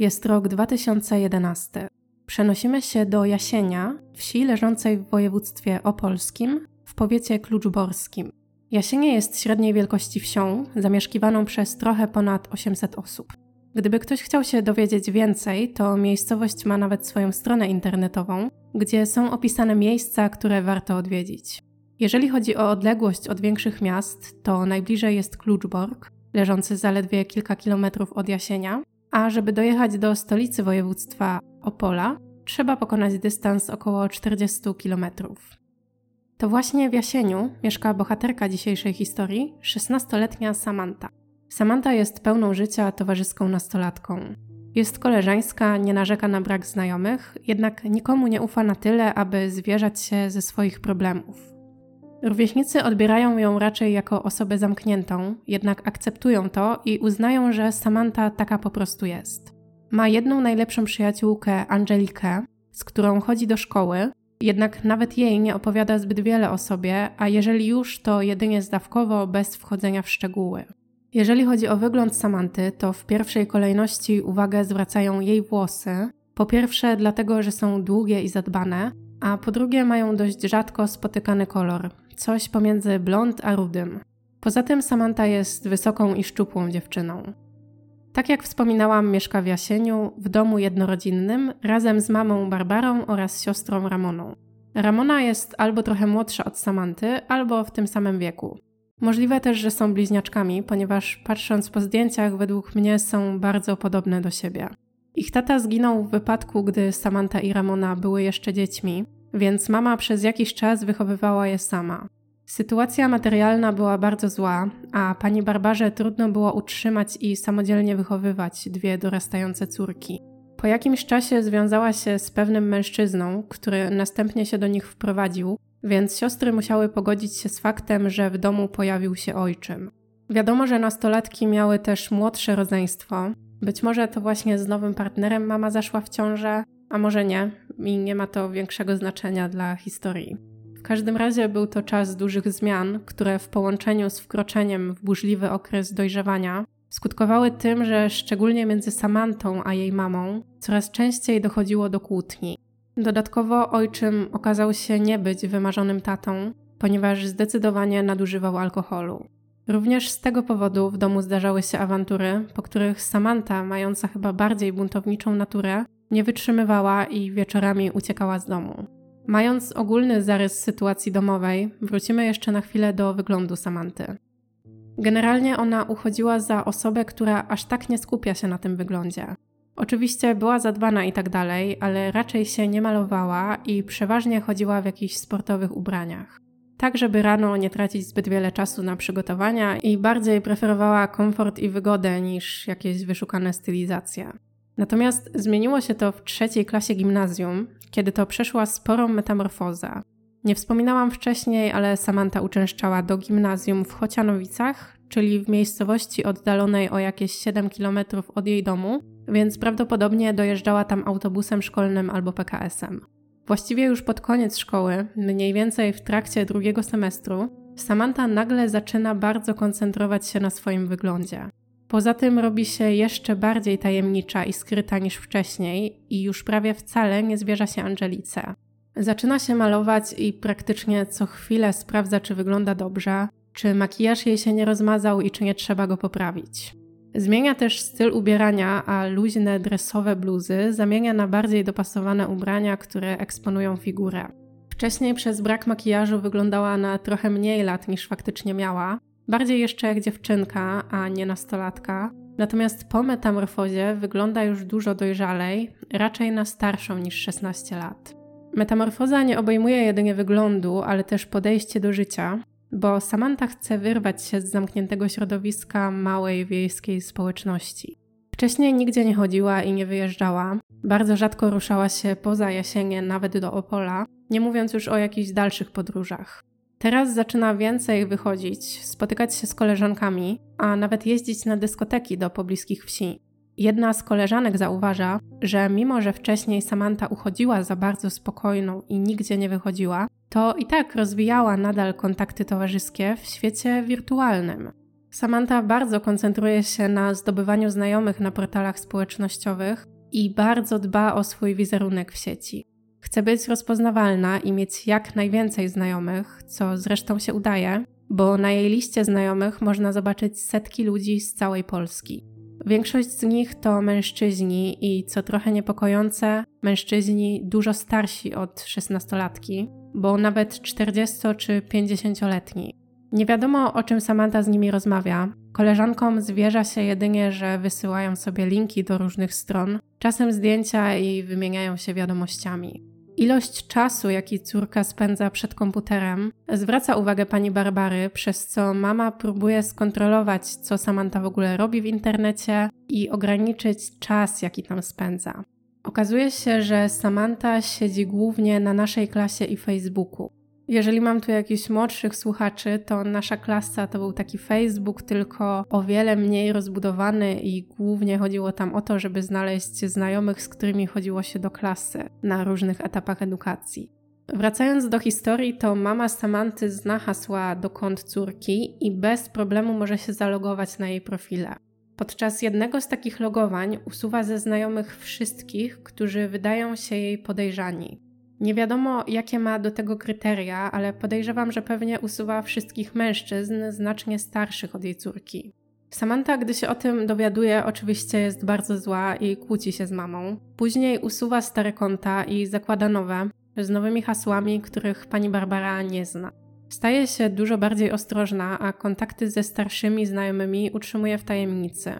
Jest rok 2011. Przenosimy się do Jasienia, wsi leżącej w województwie opolskim, w powiecie kluczborskim. Jasienie jest średniej wielkości wsią, zamieszkiwaną przez trochę ponad 800 osób. Gdyby ktoś chciał się dowiedzieć więcej, to miejscowość ma nawet swoją stronę internetową, gdzie są opisane miejsca, które warto odwiedzić. Jeżeli chodzi o odległość od większych miast, to najbliżej jest Kluczbork, leżący zaledwie kilka kilometrów od Jasienia, a żeby dojechać do stolicy województwa Opola, trzeba pokonać dystans około 40 kilometrów. To właśnie w Jasieniu mieszka bohaterka dzisiejszej historii, 16-letnia Samantha. Samantha jest pełną życia towarzyską nastolatką. Jest koleżeńska, nie narzeka na brak znajomych, jednak nikomu nie ufa na tyle, aby zwierzać się ze swoich problemów. Rówieśnicy odbierają ją raczej jako osobę zamkniętą, jednak akceptują to i uznają, że Samantha taka po prostu jest. Ma jedną najlepszą przyjaciółkę, Angelikę, z którą chodzi do szkoły, jednak nawet jej nie opowiada zbyt wiele o sobie, a jeżeli już, to jedynie zdawkowo, bez wchodzenia w szczegóły. Jeżeli chodzi o wygląd Samanty, to w pierwszej kolejności uwagę zwracają jej włosy. Po pierwsze, dlatego, że są długie i zadbane, a po drugie, mają dość rzadko spotykany kolor coś pomiędzy blond a rudym. Poza tym Samantha jest wysoką i szczupłą dziewczyną. Tak jak wspominałam, mieszka w Jasieniu, w domu jednorodzinnym, razem z mamą Barbarą oraz siostrą Ramoną. Ramona jest albo trochę młodsza od Samanty, albo w tym samym wieku. Możliwe też, że są bliźniaczkami, ponieważ patrząc po zdjęciach, według mnie są bardzo podobne do siebie. Ich tata zginął w wypadku, gdy Samantha i Ramona były jeszcze dziećmi, więc mama przez jakiś czas wychowywała je sama. Sytuacja materialna była bardzo zła, a pani Barbarze trudno było utrzymać i samodzielnie wychowywać dwie dorastające córki. Po jakimś czasie związała się z pewnym mężczyzną, który następnie się do nich wprowadził, więc siostry musiały pogodzić się z faktem, że w domu pojawił się ojczym. Wiadomo, że nastolatki miały też młodsze rodzeństwo. Być może to właśnie z nowym partnerem mama zaszła w ciążę, a może nie, i nie ma to większego znaczenia dla historii. W każdym razie był to czas dużych zmian, które w połączeniu z wkroczeniem w burzliwy okres dojrzewania skutkowały tym, że szczególnie między Samantą a jej mamą coraz częściej dochodziło do kłótni. Dodatkowo ojczym okazał się nie być wymarzonym tatą, ponieważ zdecydowanie nadużywał alkoholu. Również z tego powodu w domu zdarzały się awantury, po których Samantha, mająca chyba bardziej buntowniczą naturę, nie wytrzymywała i wieczorami uciekała z domu. Mając ogólny zarys sytuacji domowej, wrócimy jeszcze na chwilę do wyglądu Samanty. Generalnie ona uchodziła za osobę, która aż tak nie skupia się na tym wyglądzie. Oczywiście była zadbana i tak dalej, ale raczej się nie malowała i przeważnie chodziła w jakichś sportowych ubraniach. Tak, żeby rano nie tracić zbyt wiele czasu na przygotowania i bardziej preferowała komfort i wygodę niż jakieś wyszukane stylizacje. Natomiast zmieniło się to w trzeciej klasie gimnazjum, kiedy to przeszła sporą metamorfozę. Nie wspominałam wcześniej, ale Samantha uczęszczała do gimnazjum w Chocianowicach, czyli w miejscowości oddalonej o jakieś 7 km od jej domu, więc prawdopodobnie dojeżdżała tam autobusem szkolnym albo PKS-em. Właściwie już pod koniec szkoły, mniej więcej w trakcie drugiego semestru, Samantha nagle zaczyna bardzo koncentrować się na swoim wyglądzie. Poza tym robi się jeszcze bardziej tajemnicza i skryta niż wcześniej i już prawie wcale nie zwierza się Angelice. Zaczyna się malować i praktycznie co chwilę sprawdza, czy wygląda dobrze, czy makijaż jej się nie rozmazał i czy nie trzeba go poprawić. Zmienia też styl ubierania, a luźne dresowe bluzy zamienia na bardziej dopasowane ubrania, które eksponują figurę. Wcześniej przez brak makijażu wyglądała na trochę mniej lat niż faktycznie miała, bardziej jeszcze jak dziewczynka, a nie nastolatka. Natomiast po metamorfozie wygląda już dużo dojrzalej, raczej na starszą niż 16 lat. Metamorfoza nie obejmuje jedynie wyglądu, ale też podejście do życia, bo Samantha chce wyrwać się z zamkniętego środowiska małej wiejskiej społeczności. Wcześniej nigdzie nie chodziła i nie wyjeżdżała, bardzo rzadko ruszała się poza jesienię, nawet do Opola, nie mówiąc już o jakichś dalszych podróżach. Teraz zaczyna więcej wychodzić, spotykać się z koleżankami, a nawet jeździć na dyskoteki do pobliskich wsi. Jedna z koleżanek zauważa, że mimo, że wcześniej Samantha uchodziła za bardzo spokojną i nigdzie nie wychodziła, to i tak rozwijała nadal kontakty towarzyskie w świecie wirtualnym. Samantha bardzo koncentruje się na zdobywaniu znajomych na portalach społecznościowych i bardzo dba o swój wizerunek w sieci. Chce być rozpoznawalna i mieć jak najwięcej znajomych, co zresztą się udaje, bo na jej liście znajomych można zobaczyć setki ludzi z całej Polski. Większość z nich to mężczyźni i co trochę niepokojące, mężczyźni dużo starsi od 16-latki, bo nawet 40 czy 50-letni. Nie wiadomo o czym Samantha z nimi rozmawia. Koleżankom zwierza się jedynie, że wysyłają sobie linki do różnych stron, czasem zdjęcia i wymieniają się wiadomościami. Ilość czasu, jaki córka spędza przed komputerem, zwraca uwagę pani Barbary, przez co mama próbuje skontrolować, co Samantha w ogóle robi w internecie i ograniczyć czas, jaki tam spędza. Okazuje się, że Samantha siedzi głównie na naszej klasie i Facebooku. Jeżeli mam tu jakichś młodszych słuchaczy, to nasza klasa to był taki Facebook, tylko o wiele mniej rozbudowany i głównie chodziło tam o to, żeby znaleźć znajomych, z którymi chodziło się do klasy na różnych etapach edukacji. Wracając do historii, to mama Samanty zna hasła do kont córki i bez problemu może się zalogować na jej profile. Podczas jednego z takich logowań usuwa ze znajomych wszystkich, którzy wydają się jej podejrzani. Nie wiadomo, jakie ma do tego kryteria, ale podejrzewam, że pewnie usuwa wszystkich mężczyzn znacznie starszych od jej córki. Samantha, gdy się o tym dowiaduje, oczywiście jest bardzo zła i kłóci się z mamą. Później usuwa stare konta i zakłada nowe, z nowymi hasłami, których pani Barbara nie zna. Staje się dużo bardziej ostrożna, a kontakty ze starszymi znajomymi utrzymuje w tajemnicy.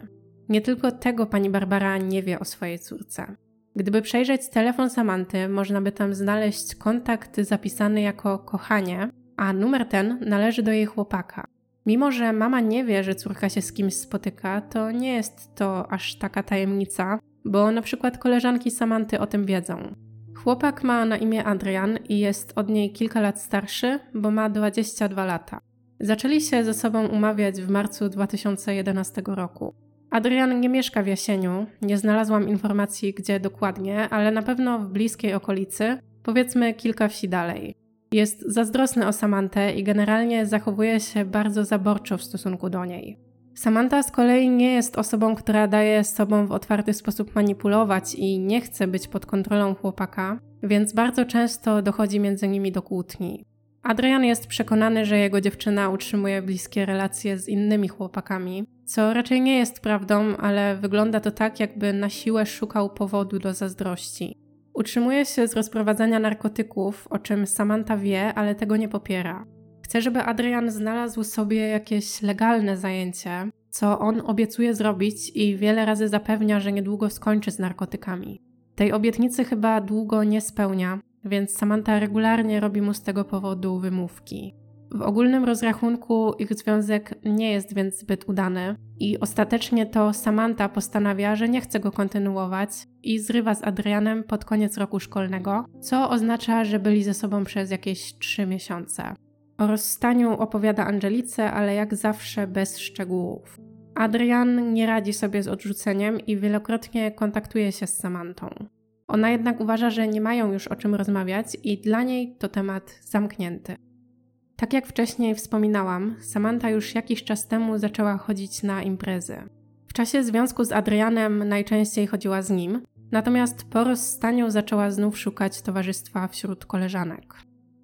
Nie tylko tego pani Barbara nie wie o swojej córce. Gdyby przejrzeć telefon Samanty, można by tam znaleźć kontakt zapisany jako kochanie, a numer ten należy do jej chłopaka. Mimo, że mama nie wie, że córka się z kimś spotyka, to nie jest to aż taka tajemnica, bo na przykład koleżanki Samanty o tym wiedzą. Chłopak ma na imię Adrian i jest od niej kilka lat starszy, bo ma 22 lata. Zaczęli się ze sobą umawiać w marcu 2011 roku. Adrian nie mieszka w Jasieniu, nie znalazłam informacji gdzie dokładnie, ale na pewno w bliskiej okolicy, powiedzmy kilka wsi dalej. Jest zazdrosny o Samantę i generalnie zachowuje się bardzo zaborczo w stosunku do niej. Samantha z kolei nie jest osobą, która daje sobą w otwarty sposób manipulować i nie chce być pod kontrolą chłopaka, więc bardzo często dochodzi między nimi do kłótni. Adrian jest przekonany, że jego dziewczyna utrzymuje bliskie relacje z innymi chłopakami, co raczej nie jest prawdą, ale wygląda to tak, jakby na siłę szukał powodu do zazdrości. Utrzymuje się z rozprowadzania narkotyków, o czym Samantha wie, ale tego nie popiera. Chce, żeby Adrian znalazł sobie jakieś legalne zajęcie, co on obiecuje zrobić i wiele razy zapewnia, że niedługo skończy z narkotykami. Tej obietnicy chyba długo nie spełnia, więc Samantha regularnie robi mu z tego powodu wymówki. W ogólnym rozrachunku ich związek nie jest więc zbyt udany i ostatecznie to Samantha postanawia, że nie chce go kontynuować i zrywa z Adrianem pod koniec roku szkolnego, co oznacza, że byli ze sobą przez jakieś trzy miesiące. O rozstaniu opowiada Angelice, ale jak zawsze bez szczegółów. Adrian nie radzi sobie z odrzuceniem i wielokrotnie kontaktuje się z Samantą. Ona jednak uważa, że nie mają już o czym rozmawiać i dla niej to temat zamknięty. Tak jak wcześniej wspominałam, Samantha już jakiś czas temu zaczęła chodzić na imprezy. W czasie związku z Adrianem najczęściej chodziła z nim, natomiast po rozstaniu zaczęła znów szukać towarzystwa wśród koleżanek.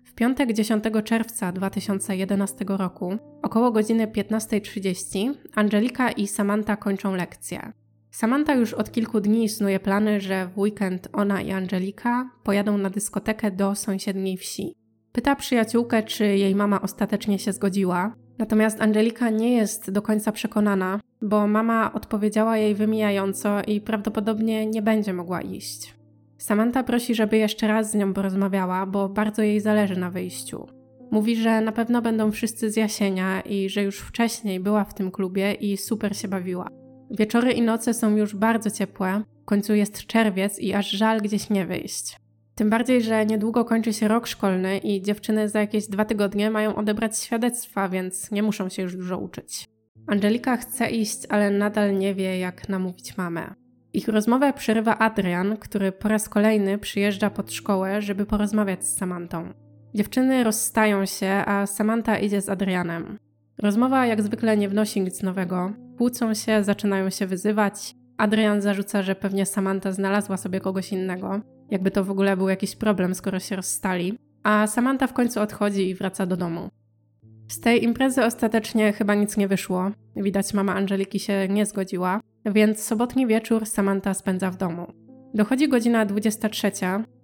W piątek 10 czerwca 2011 roku, około godziny 15.30, Angelika i Samantha kończą lekcję. Samantha już od kilku dni snuje plany, że w weekend ona i Angelika pojadą na dyskotekę do sąsiedniej wsi. Pyta przyjaciółkę, czy jej mama ostatecznie się zgodziła, natomiast Angelika nie jest do końca przekonana, bo mama odpowiedziała jej wymijająco i prawdopodobnie nie będzie mogła iść. Samantha prosi, żeby jeszcze raz z nią porozmawiała, bo bardzo jej zależy na wyjściu. Mówi, że na pewno będą wszyscy z Jasienia i że już wcześniej była w tym klubie i super się bawiła. Wieczory i noce są już bardzo ciepłe, w końcu jest czerwiec i aż żal gdzieś nie wyjść. Tym bardziej, że niedługo kończy się rok szkolny i dziewczyny za jakieś dwa tygodnie mają odebrać świadectwa, więc nie muszą się już dużo uczyć. Angelika chce iść, ale nadal nie wie, jak namówić mamę. Ich rozmowę przerywa Adrian, który po raz kolejny przyjeżdża pod szkołę, żeby porozmawiać z Samantą. Dziewczyny rozstają się, a Samantha idzie z Adrianem. Rozmowa jak zwykle nie wnosi nic nowego. Kłócą się, zaczynają się wyzywać. Adrian zarzuca, że pewnie Samantha znalazła sobie kogoś innego. Jakby to w ogóle był jakiś problem, skoro się rozstali. A Samantha w końcu odchodzi i wraca do domu. Z tej imprezy ostatecznie chyba nic nie wyszło. Widać, mama Angeliki się nie zgodziła, więc sobotni wieczór Samantha spędza w domu. Dochodzi godzina 23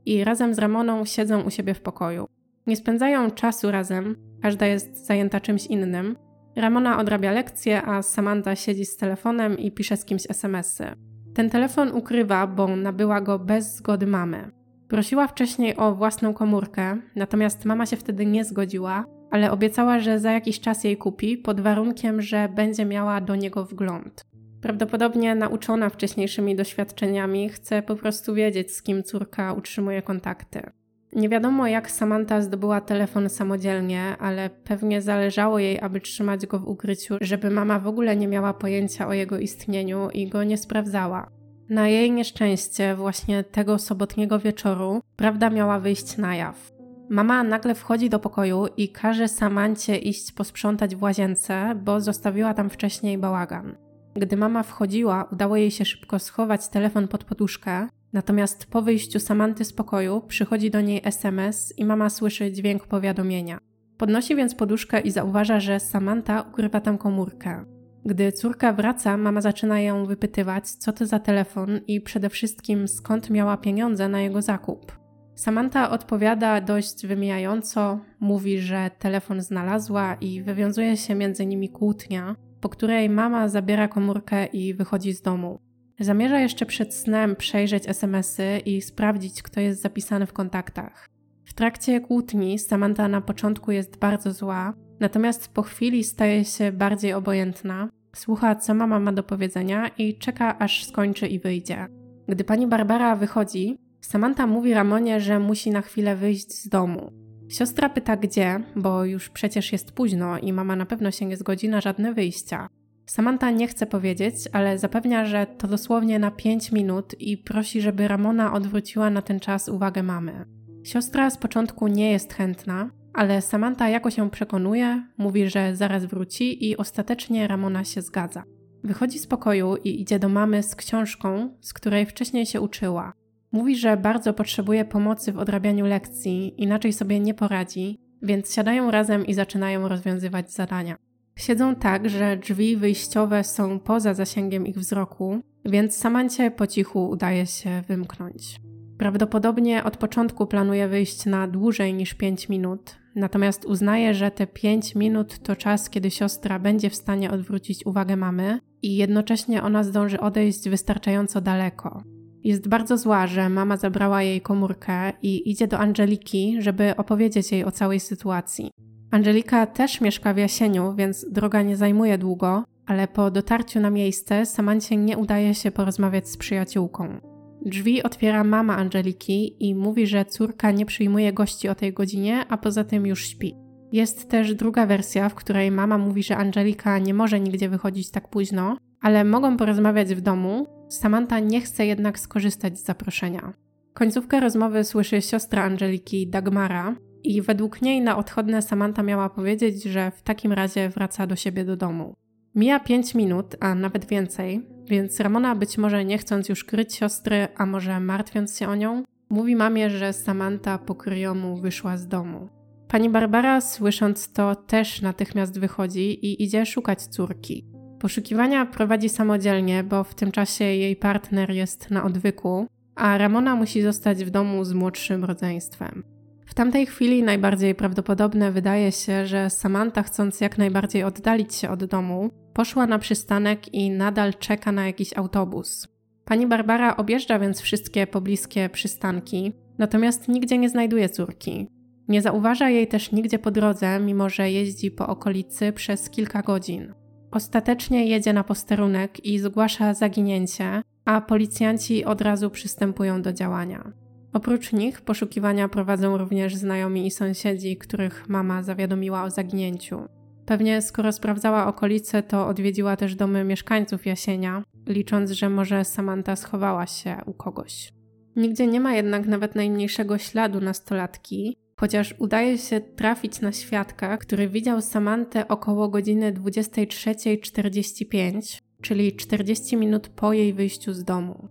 i razem z Ramoną siedzą u siebie w pokoju. Nie spędzają czasu razem, każda jest zajęta czymś innym. Ramona odrabia lekcje, a Samantha siedzi z telefonem i pisze z kimś SMSy. Ten telefon ukrywa, bo nabyła go bez zgody mamy. Prosiła wcześniej o własną komórkę, natomiast mama się wtedy nie zgodziła, ale obiecała, że za jakiś czas jej kupi, pod warunkiem, że będzie miała do niego wgląd. Prawdopodobnie nauczona wcześniejszymi doświadczeniami, chce po prostu wiedzieć, z kim córka utrzymuje kontakty. Nie wiadomo, jak Samantha zdobyła telefon samodzielnie, ale pewnie zależało jej, aby trzymać go w ukryciu, żeby mama w ogóle nie miała pojęcia o jego istnieniu i go nie sprawdzała. Na jej nieszczęście, właśnie tego sobotniego wieczoru, prawda miała wyjść na jaw. Mama nagle wchodzi do pokoju i każe Samancie iść posprzątać w łazience, bo zostawiła tam wcześniej bałagan. Gdy mama wchodziła, udało jej się szybko schować telefon pod poduszkę, natomiast po wyjściu Samanty z pokoju przychodzi do niej SMS i mama słyszy dźwięk powiadomienia. Podnosi więc poduszkę i zauważa, że Samanta ukrywa tam komórkę. Gdy córka wraca, mama zaczyna ją wypytywać, co to za telefon i przede wszystkim skąd miała pieniądze na jego zakup. Samantha odpowiada dość wymijająco, mówi, że telefon znalazła i wywiązuje się między nimi kłótnia, po której mama zabiera komórkę i wychodzi z domu. Zamierza jeszcze przed snem przejrzeć SMSy i sprawdzić, kto jest zapisany w kontaktach. W trakcie kłótni Samantha na początku jest bardzo zła, natomiast po chwili staje się bardziej obojętna, słucha, co mama ma do powiedzenia i czeka, aż skończy i wyjdzie. Gdy pani Barbara wychodzi, Samantha mówi Ramonie, że musi na chwilę wyjść z domu. Siostra pyta gdzie, bo już przecież jest późno i mama na pewno się nie zgodzi na żadne wyjścia. Samantha nie chce powiedzieć, ale zapewnia, że to dosłownie na 5 minut i prosi, żeby Ramona odwróciła na ten czas uwagę mamy. Siostra z początku nie jest chętna, ale Samantha jakoś ją przekonuje, mówi, że zaraz wróci i ostatecznie Ramona się zgadza. Wychodzi z pokoju i idzie do mamy z książką, z której wcześniej się uczyła. Mówi, że bardzo potrzebuje pomocy w odrabianiu lekcji, inaczej sobie nie poradzi, więc siadają razem i zaczynają rozwiązywać zadania. Siedzą tak, że drzwi wyjściowe są poza zasięgiem ich wzroku, więc Samancie po cichu udaje się wymknąć. Prawdopodobnie od początku planuje wyjść na dłużej niż 5 minut, natomiast uznaje, że te 5 minut to czas, kiedy siostra będzie w stanie odwrócić uwagę mamy i jednocześnie ona zdąży odejść wystarczająco daleko. Jest bardzo zła, że mama zabrała jej komórkę i idzie do Angeliki, żeby opowiedzieć jej o całej sytuacji. Angelika też mieszka w Jasieniu, więc droga nie zajmuje długo, ale po dotarciu na miejsce Samancie nie udaje się porozmawiać z przyjaciółką. Drzwi otwiera mama Angeliki i mówi, że córka nie przyjmuje gości o tej godzinie, a poza tym już śpi. Jest też druga wersja, w której mama mówi, że Angelika nie może nigdzie wychodzić tak późno, ale mogą porozmawiać w domu. Samantha nie chce jednak skorzystać z zaproszenia. Końcówkę rozmowy słyszy siostra Angeliki, Dagmara, i według niej na odchodne Samantha miała powiedzieć, że w takim razie wraca do siebie do domu. Mija 5 minut, a nawet więcej, więc Ramona być może nie chcąc już kryć siostry, a może martwiąc się o nią, mówi mamie, że Samantha po kryjomu wyszła z domu. Pani Barbara, słysząc to, też natychmiast wychodzi i idzie szukać córki. Poszukiwania prowadzi samodzielnie, bo w tym czasie jej partner jest na odwyku, a Ramona musi zostać w domu z młodszym rodzeństwem. W tamtej chwili najbardziej prawdopodobne wydaje się, że Samantha, chcąc jak najbardziej oddalić się od domu, poszła na przystanek i nadal czeka na jakiś autobus. Pani Barbara objeżdża więc wszystkie pobliskie przystanki, natomiast nigdzie nie znajduje córki. Nie zauważa jej też nigdzie po drodze, mimo że jeździ po okolicy przez kilka godzin. Ostatecznie jedzie na posterunek i zgłasza zaginięcie, a policjanci od razu przystępują do działania. Oprócz nich poszukiwania prowadzą również znajomi i sąsiedzi, których mama zawiadomiła o zaginięciu. Pewnie skoro sprawdzała okolice, to odwiedziła też domy mieszkańców Jasienia, licząc, że może Samantha schowała się u kogoś. Nigdzie nie ma jednak nawet najmniejszego śladu nastolatki, chociaż udaje się trafić na świadka, który widział Samantę około godziny 23.45, czyli 40 minut po jej wyjściu z domu.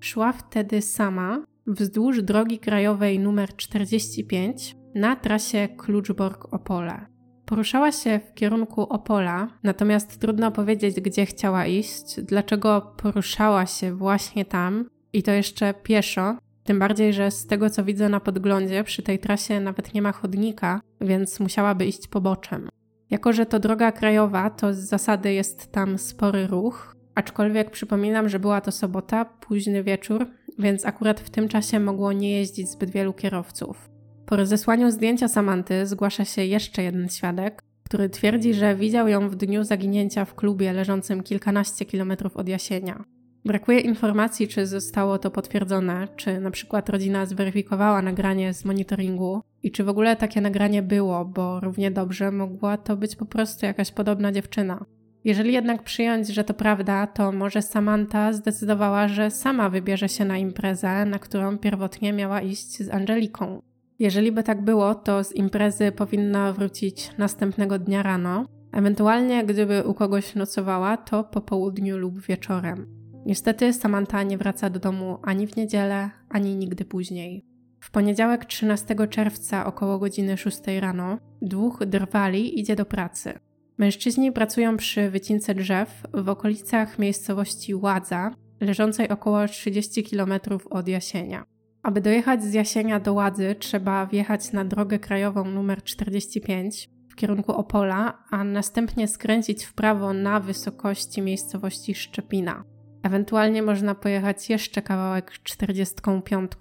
Szła wtedy sama wzdłuż drogi krajowej numer 45 na trasie Kluczbork-Opole. Poruszała się w kierunku Opola, natomiast trudno powiedzieć, gdzie chciała iść, dlaczego poruszała się właśnie tam i to jeszcze pieszo, tym bardziej, że z tego co widzę na podglądzie, przy tej trasie nawet nie ma chodnika, więc musiałaby iść poboczem. Jako, że to droga krajowa, to z zasady jest tam spory ruch, aczkolwiek przypominam, że była to sobota, późny wieczór, więc akurat w tym czasie mogło nie jeździć zbyt wielu kierowców. Po rozesłaniu zdjęcia Samanty zgłasza się jeszcze jeden świadek, który twierdzi, że widział ją w dniu zaginięcia w klubie leżącym kilkanaście kilometrów od Jasienia. Brakuje informacji, czy zostało to potwierdzone, czy na przykład rodzina zweryfikowała nagranie z monitoringu i czy w ogóle takie nagranie było, bo równie dobrze mogła to być po prostu jakaś podobna dziewczyna. Jeżeli jednak przyjąć, że to prawda, to może Samantha zdecydowała, że sama wybierze się na imprezę, na którą pierwotnie miała iść z Angeliką. Jeżeli by tak było, to z imprezy powinna wrócić następnego dnia rano, ewentualnie gdyby u kogoś nocowała, to po południu lub wieczorem. Niestety Samantha nie wraca do domu ani w niedzielę, ani nigdy później. W poniedziałek 13 czerwca około godziny 6 rano dwóch drwali idzie do pracy. Mężczyźni pracują przy wycince drzew w okolicach miejscowości Ładza, leżącej około 30 km od Jasienia. Aby dojechać z Jasienia do Ładzy, trzeba wjechać na drogę krajową numer 45 w kierunku Opola, a następnie skręcić w prawo na wysokości miejscowości Szczepina. Ewentualnie można pojechać jeszcze kawałek 45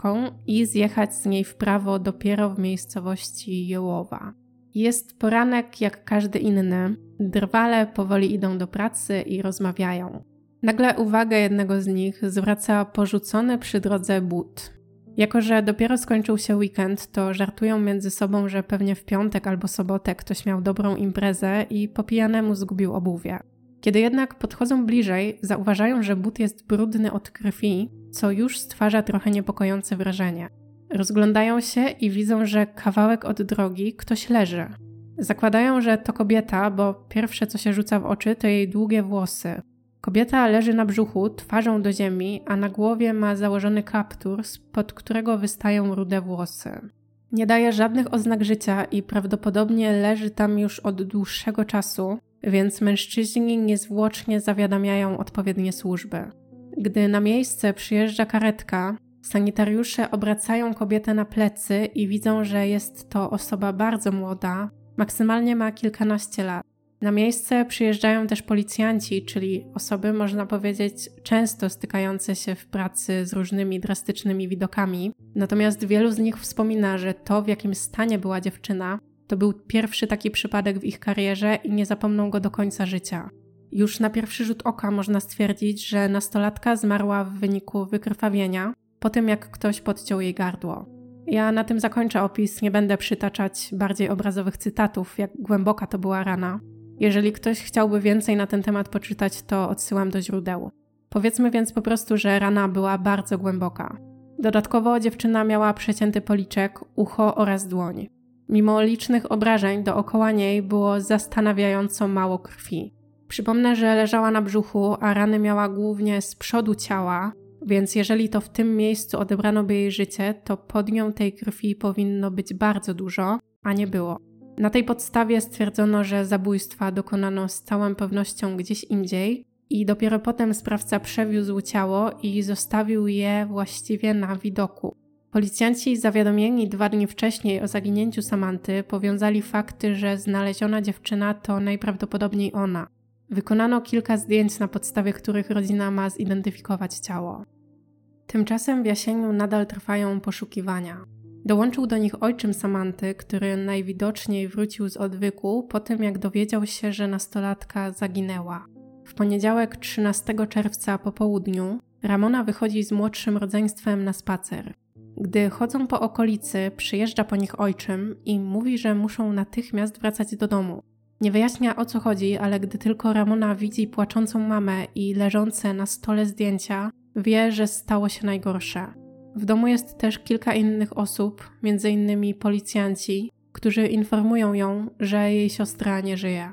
i zjechać z niej w prawo dopiero w miejscowości Jołowa. Jest poranek jak każdy inny. Drwale powoli idą do pracy i rozmawiają. Nagle uwagę jednego z nich zwraca porzucony przy drodze but. Jako, że dopiero skończył się weekend, to żartują między sobą, że pewnie w piątek albo sobotę ktoś miał dobrą imprezę i po pijanemu zgubił obuwie. Kiedy jednak podchodzą bliżej, zauważają, że but jest brudny od krwi, co już stwarza trochę niepokojące wrażenie. Rozglądają się i widzą, że kawałek od drogi ktoś leży. Zakładają, że to kobieta, bo pierwsze co się rzuca w oczy to jej długie włosy. Kobieta leży na brzuchu, twarzą do ziemi, a na głowie ma założony kaptur, spod którego wystają rude włosy. Nie daje żadnych oznak życia i prawdopodobnie leży tam już od dłuższego czasu, więc mężczyźni niezwłocznie zawiadamiają odpowiednie służby. Gdy na miejsce przyjeżdża karetka, sanitariusze obracają kobietę na plecy i widzą, że jest to osoba bardzo młoda, maksymalnie ma kilkanaście lat. Na miejsce przyjeżdżają też policjanci, czyli osoby, można powiedzieć, często stykające się w pracy z różnymi drastycznymi widokami. Natomiast wielu z nich wspomina, że to, w jakim stanie była dziewczyna, to był pierwszy taki przypadek w ich karierze i nie zapomną go do końca życia. Już na pierwszy rzut oka można stwierdzić, że nastolatka zmarła w wyniku wykrwawienia po tym, jak ktoś podciął jej gardło. Ja na tym zakończę opis, nie będę przytaczać bardziej obrazowych cytatów, jak głęboka to była rana. Jeżeli ktoś chciałby więcej na ten temat poczytać, to odsyłam do źródeł. Powiedzmy więc po prostu, że rana była bardzo głęboka. Dodatkowo dziewczyna miała przecięty policzek, ucho oraz dłoń. Mimo licznych obrażeń dookoła niej było zastanawiająco mało krwi. Przypomnę, że leżała na brzuchu, a rany miała głównie z przodu ciała, więc jeżeli to w tym miejscu odebrano by jej życie, to pod nią tej krwi powinno być bardzo dużo, a nie było. Na tej podstawie stwierdzono, że zabójstwa dokonano z całą pewnością gdzieś indziej i dopiero potem sprawca przewiózł ciało i zostawił je właściwie na widoku. Policjanci zawiadomieni dwa dni wcześniej o zaginięciu Samanty powiązali fakty, że znaleziona dziewczyna to najprawdopodobniej ona. Wykonano kilka zdjęć, na podstawie których rodzina ma zidentyfikować ciało. Tymczasem w Jasieniu nadal trwają poszukiwania. Dołączył do nich ojczym Samanty, który najwidoczniej wrócił z odwyku po tym, jak dowiedział się, że nastolatka zaginęła. W poniedziałek 13 czerwca po południu Ramona wychodzi z młodszym rodzeństwem na spacer. Gdy chodzą po okolicy, przyjeżdża po nich ojczym i mówi, że muszą natychmiast wracać do domu. Nie wyjaśnia o co chodzi, ale gdy tylko Ramona widzi płaczącą mamę i leżące na stole zdjęcia, wie, że stało się najgorsze. W domu jest też kilka innych osób, m.in. policjanci, którzy informują ją, że jej siostra nie żyje.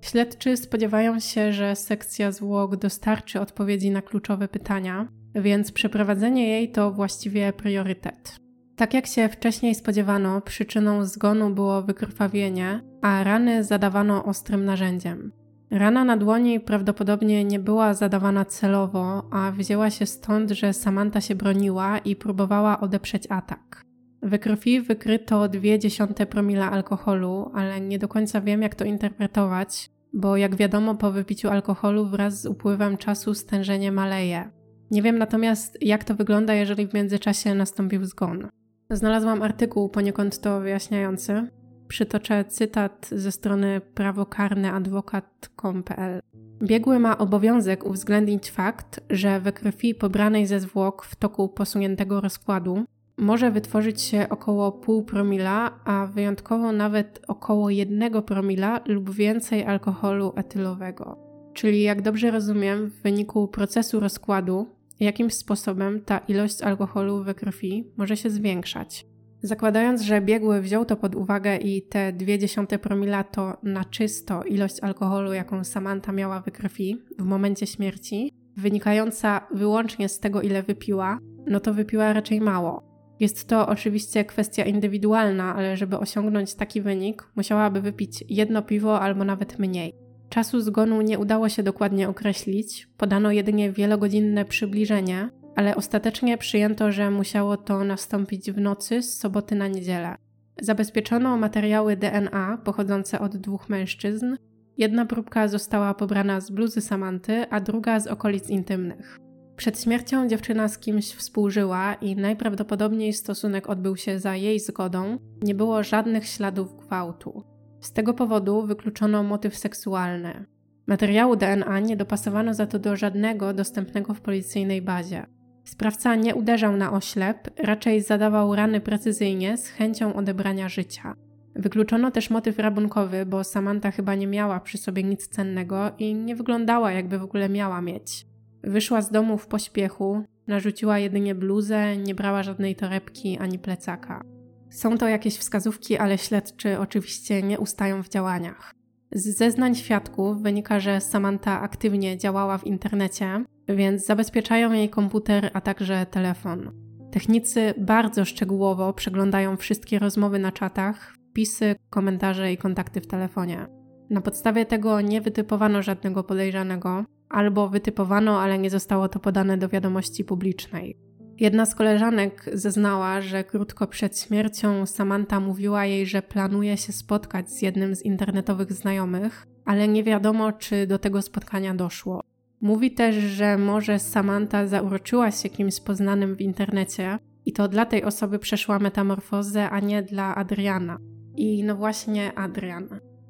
Śledczy spodziewają się, że sekcja zwłok dostarczy odpowiedzi na kluczowe pytania, więc przeprowadzenie jej to właściwie priorytet. Tak jak się wcześniej spodziewano, przyczyną zgonu było wykrwawienie, a rany zadawano ostrym narzędziem. Rana na dłoni prawdopodobnie nie była zadawana celowo, a wzięła się stąd, że Samantha się broniła i próbowała odeprzeć atak. We krwi wykryto 0,2 promila alkoholu, ale nie do końca wiem, jak to interpretować, bo jak wiadomo, po wypiciu alkoholu wraz z upływem czasu stężenie maleje. Nie wiem natomiast, jak to wygląda, jeżeli w międzyczasie nastąpił zgon. Znalazłam artykuł poniekąd to wyjaśniający. Przytoczę cytat ze strony prawokarnyadwokat.com.pl. Biegły ma obowiązek uwzględnić fakt, że we krwi pobranej ze zwłok w toku posuniętego rozkładu może wytworzyć się około pół promila, a wyjątkowo nawet około jednego promila lub więcej alkoholu etylowego. Czyli jak dobrze rozumiem, w wyniku procesu rozkładu jakimś sposobem ta ilość alkoholu we krwi może się zwiększać. Zakładając, że biegły wziął to pod uwagę i te 0,2 promila to na czysto ilość alkoholu, jaką Samantha miała we krwi w momencie śmierci, wynikająca wyłącznie z tego, ile wypiła, no to wypiła raczej mało. Jest to oczywiście kwestia indywidualna, ale żeby osiągnąć taki wynik, musiałaby wypić jedno piwo albo nawet mniej. Czasu zgonu nie udało się dokładnie określić, podano jedynie wielogodzinne przybliżenie, ale ostatecznie przyjęto, że musiało to nastąpić w nocy z soboty na niedzielę. Zabezpieczono materiały DNA pochodzące od dwóch mężczyzn. Jedna próbka została pobrana z bluzy Samanty, a druga z okolic intymnych. Przed śmiercią dziewczyna z kimś współżyła i najprawdopodobniej stosunek odbył się za jej zgodą. Nie było żadnych śladów gwałtu. Z tego powodu wykluczono motyw seksualny. Materiału DNA nie dopasowano za to do żadnego dostępnego w policyjnej bazie. Sprawca nie uderzał na oślep, raczej zadawał rany precyzyjnie z chęcią odebrania życia. Wykluczono też motyw rabunkowy, bo Samantha chyba nie miała przy sobie nic cennego i nie wyglądała, jakby w ogóle miała mieć. Wyszła z domu w pośpiechu, narzuciła jedynie bluzę, nie brała żadnej torebki ani plecaka. Są to jakieś wskazówki, ale śledczy oczywiście nie ustają w działaniach. Z zeznań świadków wynika, że Samantha aktywnie działała w internecie, więc zabezpieczają jej komputer, a także telefon. Technicy bardzo szczegółowo przeglądają wszystkie rozmowy na czatach, wpisy, komentarze i kontakty w telefonie. Na podstawie tego nie wytypowano żadnego podejrzanego, albo wytypowano, ale nie zostało to podane do wiadomości publicznej. Jedna z koleżanek zeznała, że krótko przed śmiercią Samantha mówiła jej, że planuje się spotkać z jednym z internetowych znajomych, ale nie wiadomo, czy do tego spotkania doszło. Mówi też, że może Samantha zauroczyła się kimś poznanym w internecie i to dla tej osoby przeszła metamorfozę, a nie dla Adriana. I no właśnie Adrian.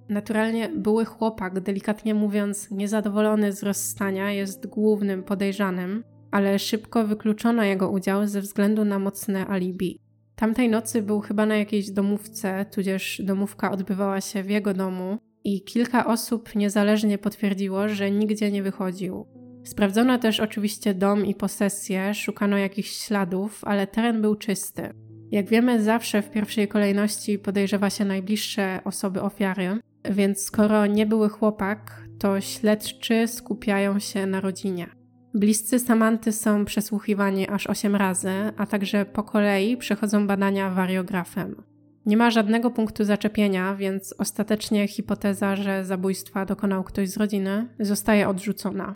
Naturalnie były chłopak, delikatnie mówiąc, niezadowolony z rozstania, jest głównym podejrzanym, ale szybko wykluczono jego udział ze względu na mocne alibi. Tamtej nocy był chyba na jakiejś domówce, tudzież domówka odbywała się w jego domu i kilka osób niezależnie potwierdziło, że nigdzie nie wychodził. Sprawdzono też oczywiście dom i posesję, szukano jakichś śladów, ale teren był czysty. Jak wiemy, zawsze w pierwszej kolejności podejrzewa się najbliższe osoby ofiary, więc skoro nie były chłopak, to śledczy skupiają się na rodzinie. Bliscy Samanty są przesłuchiwani aż 8 razy, a także po kolei przechodzą badania wariografem. Nie ma żadnego punktu zaczepienia, więc ostatecznie hipoteza, że zabójstwa dokonał ktoś z rodziny, zostaje odrzucona.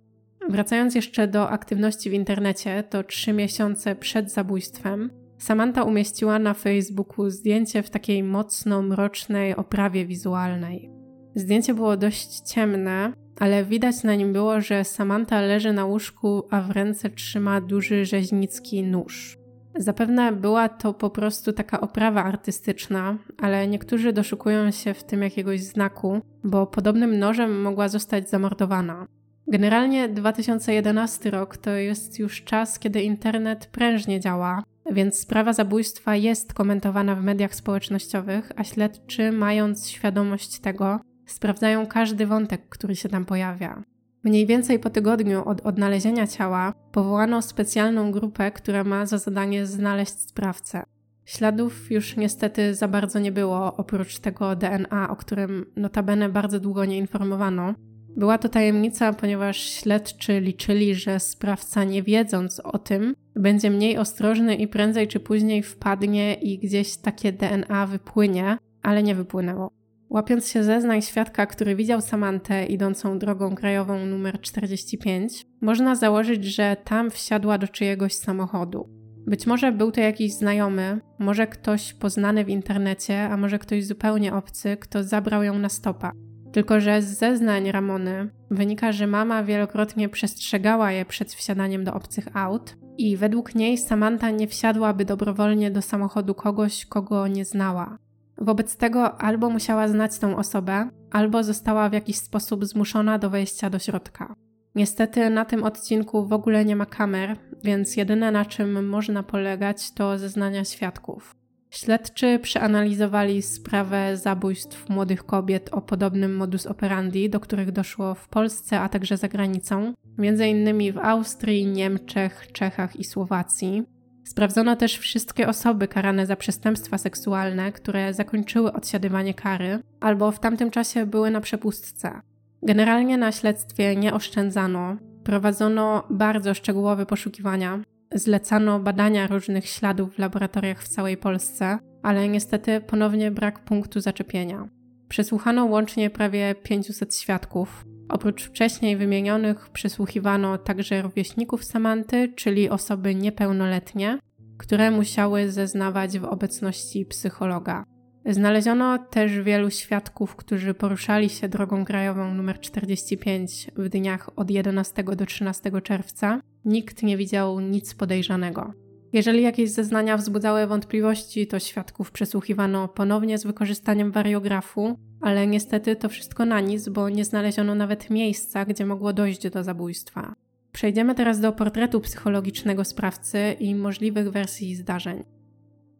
Wracając jeszcze do aktywności w internecie, to trzy miesiące przed zabójstwem Samantha umieściła na Facebooku zdjęcie w takiej mocno mrocznej oprawie wizualnej. Zdjęcie było dość ciemne, ale widać na nim było, że Samantha leży na łóżku, a w ręce trzyma duży rzeźnicki nóż. Zapewne była to po prostu taka oprawa artystyczna, ale niektórzy doszukują się w tym jakiegoś znaku, bo podobnym nożem mogła zostać zamordowana. Generalnie 2011 rok to jest już czas, kiedy internet prężnie działa, więc sprawa zabójstwa jest komentowana w mediach społecznościowych, a śledczy, mając świadomość tego, sprawdzają każdy wątek, który się tam pojawia. Mniej więcej po tygodniu od odnalezienia ciała powołano specjalną grupę, która ma za zadanie znaleźć sprawcę. Śladów już niestety za bardzo nie było, oprócz tego DNA, o którym notabene bardzo długo nie informowano. Była to tajemnica, ponieważ śledczy liczyli, że sprawca, nie wiedząc o tym, będzie mniej ostrożny i prędzej czy później wpadnie i gdzieś takie DNA wypłynie, ale nie wypłynęło. Łapiąc się zeznań świadka, który widział Samantę idącą drogą krajową nr 45, można założyć, że tam wsiadła do czyjegoś samochodu. Być może był to jakiś znajomy, może ktoś poznany w internecie, a może ktoś zupełnie obcy, kto zabrał ją na stopa. Tylko, że z zeznań Ramony wynika, że mama wielokrotnie przestrzegała je przed wsiadaniem do obcych aut i według niej Samantha nie wsiadłaby dobrowolnie do samochodu kogoś, kogo nie znała. Wobec tego albo musiała znać tą osobę, albo została w jakiś sposób zmuszona do wejścia do środka. Niestety na tym odcinku w ogóle nie ma kamer, więc jedyne na czym można polegać to zeznania świadków. Śledczy przeanalizowali sprawę zabójstw młodych kobiet o podobnym modus operandi, do których doszło w Polsce, a także za granicą, m.in. w Austrii, Niemczech, Czechach i Słowacji. Sprawdzono też wszystkie osoby karane za przestępstwa seksualne, które zakończyły odsiadywanie kary albo w tamtym czasie były na przepustce. Generalnie na śledztwie nie oszczędzano, prowadzono bardzo szczegółowe poszukiwania, zlecano badania różnych śladów w laboratoriach w całej Polsce, ale niestety ponownie brak punktu zaczepienia. Przesłuchano łącznie prawie 500 świadków. Oprócz wcześniej wymienionych przesłuchiwano także rówieśników Samanty, czyli osoby niepełnoletnie, które musiały zeznawać w obecności psychologa. Znaleziono też wielu świadków, którzy poruszali się drogą krajową nr 45 w dniach od 11 do 13 czerwca. Nikt nie widział nic podejrzanego. Jeżeli jakieś zeznania wzbudzały wątpliwości, to świadków przesłuchiwano ponownie z wykorzystaniem wariografu, ale niestety to wszystko na nic, bo nie znaleziono nawet miejsca, gdzie mogło dojść do zabójstwa. Przejdziemy teraz do portretu psychologicznego sprawcy i możliwych wersji zdarzeń.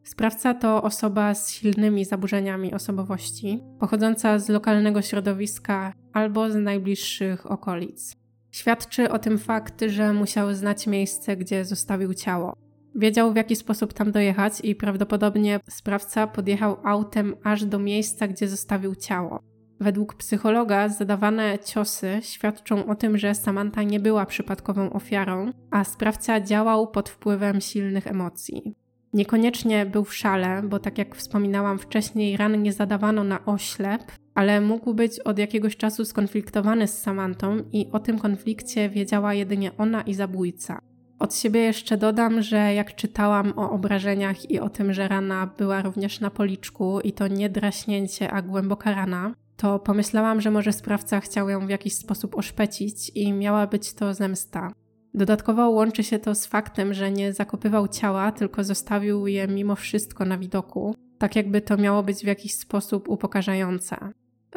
Sprawca to osoba z silnymi zaburzeniami osobowości, pochodząca z lokalnego środowiska albo z najbliższych okolic. Świadczy o tym fakt, że musiał znać miejsce, gdzie zostawił ciało. Wiedział, w jaki sposób tam dojechać, i prawdopodobnie sprawca podjechał autem aż do miejsca, gdzie zostawił ciało. Według psychologa zadawane ciosy świadczą o tym, że Samantha nie była przypadkową ofiarą, a sprawca działał pod wpływem silnych emocji. Niekoniecznie był w szale, bo tak jak wspominałam wcześniej, ran nie zadawano na oślep, ale mógł być od jakiegoś czasu skonfliktowany z Samantą i o tym konflikcie wiedziała jedynie ona i zabójca. Od siebie jeszcze dodam, że jak czytałam o obrażeniach i o tym, że rana była również na policzku i to nie draśnięcie, a głęboka rana, to pomyślałam, że może sprawca chciał ją w jakiś sposób oszpecić i miała być to zemsta. Dodatkowo łączy się to z faktem, że nie zakopywał ciała, tylko zostawił je mimo wszystko na widoku, tak jakby to miało być w jakiś sposób upokarzające.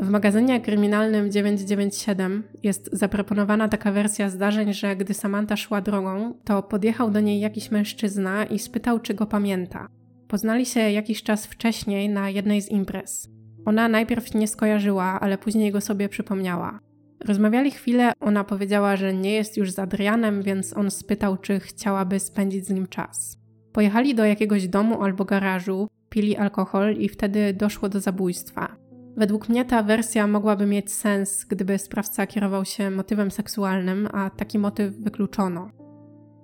W magazynie kryminalnym 997 jest zaproponowana taka wersja zdarzeń, że gdy Samantha szła drogą, to podjechał do niej jakiś mężczyzna i spytał, czy go pamięta. Poznali się jakiś czas wcześniej na jednej z imprez. Ona najpierw nie skojarzyła, ale później go sobie przypomniała. Rozmawiali chwilę, ona powiedziała, że nie jest już z Adrianem, więc on spytał, czy chciałaby spędzić z nim czas. Pojechali do jakiegoś domu albo garażu, pili alkohol i wtedy doszło do zabójstwa. Według mnie ta wersja mogłaby mieć sens, gdyby sprawca kierował się motywem seksualnym, a taki motyw wykluczono.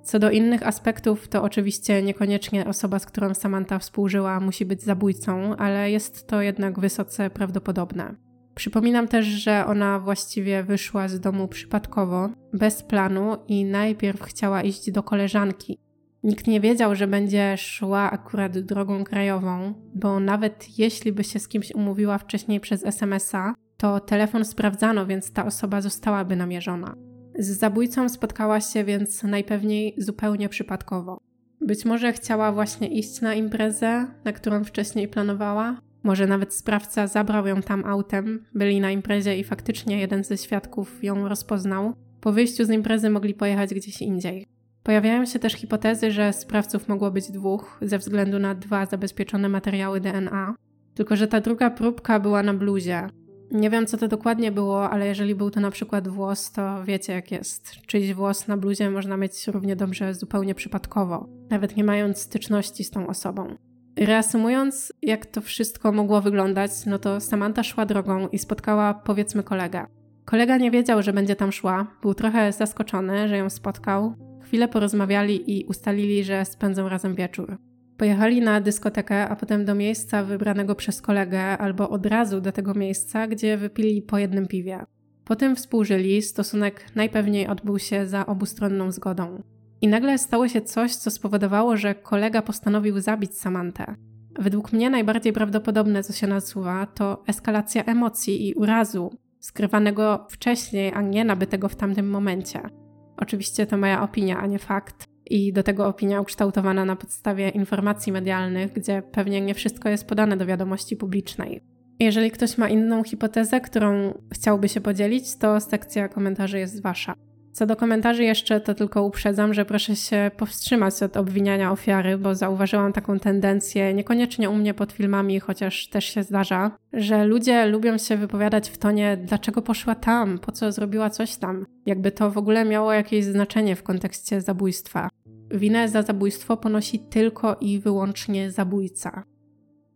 Co do innych aspektów, to oczywiście niekoniecznie osoba, z którą Samantha współżyła, musi być zabójcą, ale jest to jednak wysoce prawdopodobne. Przypominam też, że ona właściwie wyszła z domu przypadkowo, bez planu i najpierw chciała iść do koleżanki. Nikt nie wiedział, że będzie szła akurat drogą krajową, bo nawet jeśli by się z kimś umówiła wcześniej przez SMS-a, to telefon sprawdzano, więc ta osoba zostałaby namierzona. Z zabójcą spotkała się więc najpewniej zupełnie przypadkowo. Być może chciała właśnie iść na imprezę, na którą wcześniej planowała, może nawet sprawca zabrał ją tam autem, byli na imprezie i faktycznie jeden ze świadków ją rozpoznał. Po wyjściu z imprezy mogli pojechać gdzieś indziej. Pojawiają się też hipotezy, że sprawców mogło być dwóch, ze względu na dwa zabezpieczone materiały DNA, tylko że ta druga próbka była na bluzie. Nie wiem, co to dokładnie było, ale jeżeli był to na przykład włos, to wiecie jak jest. Czyjś włos na bluzie można mieć równie dobrze zupełnie przypadkowo, nawet nie mając styczności z tą osobą. Reasumując, jak to wszystko mogło wyglądać, no to Samantha szła drogą i spotkała powiedzmy kolegę. Kolega nie wiedział, że będzie tam szła, był trochę zaskoczony, że ją spotkał. Chwilę porozmawiali i ustalili, że spędzą razem wieczór. Pojechali na dyskotekę, a potem do miejsca wybranego przez kolegę, albo od razu do tego miejsca, gdzie wypili po jednym piwie. Potem współżyli, stosunek najpewniej odbył się za obustronną zgodą. I nagle stało się coś, co spowodowało, że kolega postanowił zabić Samantę. Według mnie najbardziej prawdopodobne, co się nasuwa, to eskalacja emocji i urazu, skrywanego wcześniej, a nie nabytego w tamtym momencie. Oczywiście to moja opinia, a nie fakt. I do tego opinia ukształtowana na podstawie informacji medialnych, gdzie pewnie nie wszystko jest podane do wiadomości publicznej. Jeżeli ktoś ma inną hipotezę, którą chciałby się podzielić, to sekcja komentarzy jest wasza. Co do komentarzy jeszcze, to tylko uprzedzam, że proszę się powstrzymać od obwiniania ofiary, bo zauważyłam taką tendencję, niekoniecznie u mnie pod filmami, chociaż też się zdarza, że ludzie lubią się wypowiadać w tonie, dlaczego poszła tam, po co zrobiła coś tam, jakby to w ogóle miało jakieś znaczenie w kontekście zabójstwa. Winę za zabójstwo ponosi tylko i wyłącznie zabójca.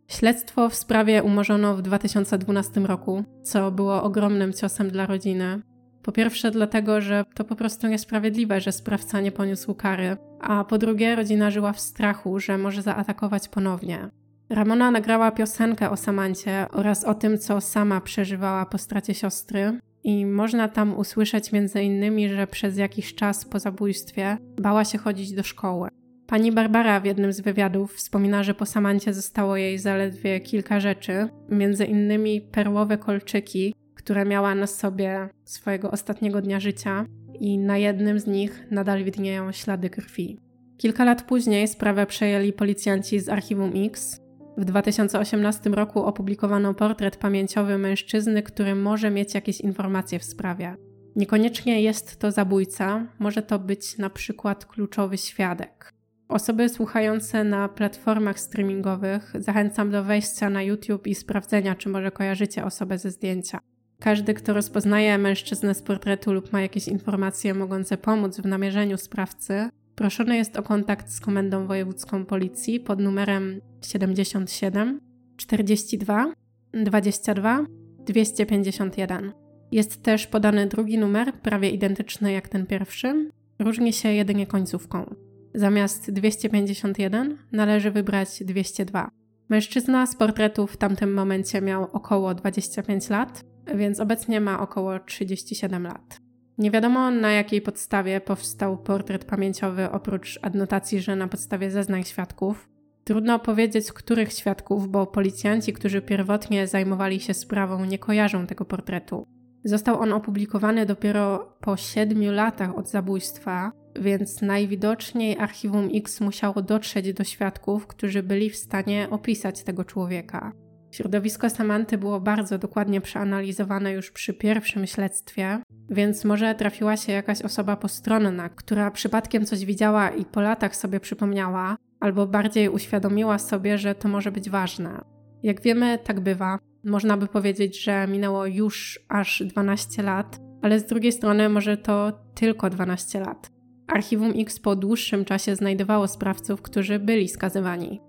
Śledztwo w sprawie umorzono w 2012 roku, co było ogromnym ciosem dla rodziny. Po pierwsze, dlatego, że to po prostu niesprawiedliwe, że sprawca nie poniósł kary, a po drugie, rodzina żyła w strachu, że może zaatakować ponownie. Ramona nagrała piosenkę o Samancie oraz o tym, co sama przeżywała po stracie siostry, i można tam usłyszeć między innymi, że przez jakiś czas po zabójstwie bała się chodzić do szkoły. Pani Barbara w jednym z wywiadów wspomina, że po Samancie zostało jej zaledwie kilka rzeczy, między innymi perłowe kolczyki, które miała na sobie swojego ostatniego dnia życia i na jednym z nich nadal widnieją ślady krwi. Kilka lat później sprawę przejęli policjanci z Archiwum X. W 2018 roku opublikowano portret pamięciowy mężczyzny, który może mieć jakieś informacje w sprawie. Niekoniecznie jest to zabójca, może to być na przykład kluczowy świadek. Osoby słuchające na platformach streamingowych zachęcam do wejścia na YouTube i sprawdzenia, czy może kojarzycie osobę ze zdjęcia. Każdy, kto rozpoznaje mężczyznę z portretu lub ma jakieś informacje mogące pomóc w namierzeniu sprawcy, proszony jest o kontakt z Komendą Wojewódzką Policji pod numerem 77 42 22 251. Jest też podany drugi numer, prawie identyczny jak ten pierwszy, różni się jedynie końcówką. Zamiast 251 należy wybrać 202. Mężczyzna z portretu w tamtym momencie miał około 25 lat, więc obecnie ma około 37 lat. Nie wiadomo na jakiej podstawie powstał portret pamięciowy, oprócz adnotacji, że na podstawie zeznań świadków. Trudno powiedzieć, których świadków, bo policjanci, którzy pierwotnie zajmowali się sprawą, nie kojarzą tego portretu. Został on opublikowany dopiero po siedmiu latach od zabójstwa, więc najwidoczniej Archiwum X musiało dotrzeć do świadków, którzy byli w stanie opisać tego człowieka. Środowisko Samanty było bardzo dokładnie przeanalizowane już przy pierwszym śledztwie, więc może trafiła się jakaś osoba postronna, która przypadkiem coś widziała i po latach sobie przypomniała, albo bardziej uświadomiła sobie, że to może być ważne. Jak wiemy, tak bywa. Można by powiedzieć, że minęło już aż 12 lat, ale z drugiej strony może to tylko 12 lat. Archiwum X po dłuższym czasie znajdowało sprawców, którzy byli skazywani.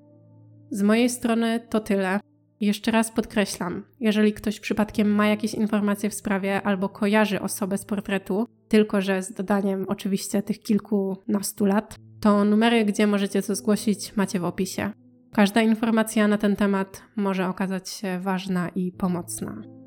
Z mojej strony to tyle. Jeszcze raz podkreślam, jeżeli ktoś przypadkiem ma jakieś informacje w sprawie albo kojarzy osobę z portretu, tylko że z dodaniem oczywiście tych kilkunastu lat, to numery, gdzie możecie to zgłosić, macie w opisie. Każda informacja na ten temat może okazać się ważna i pomocna.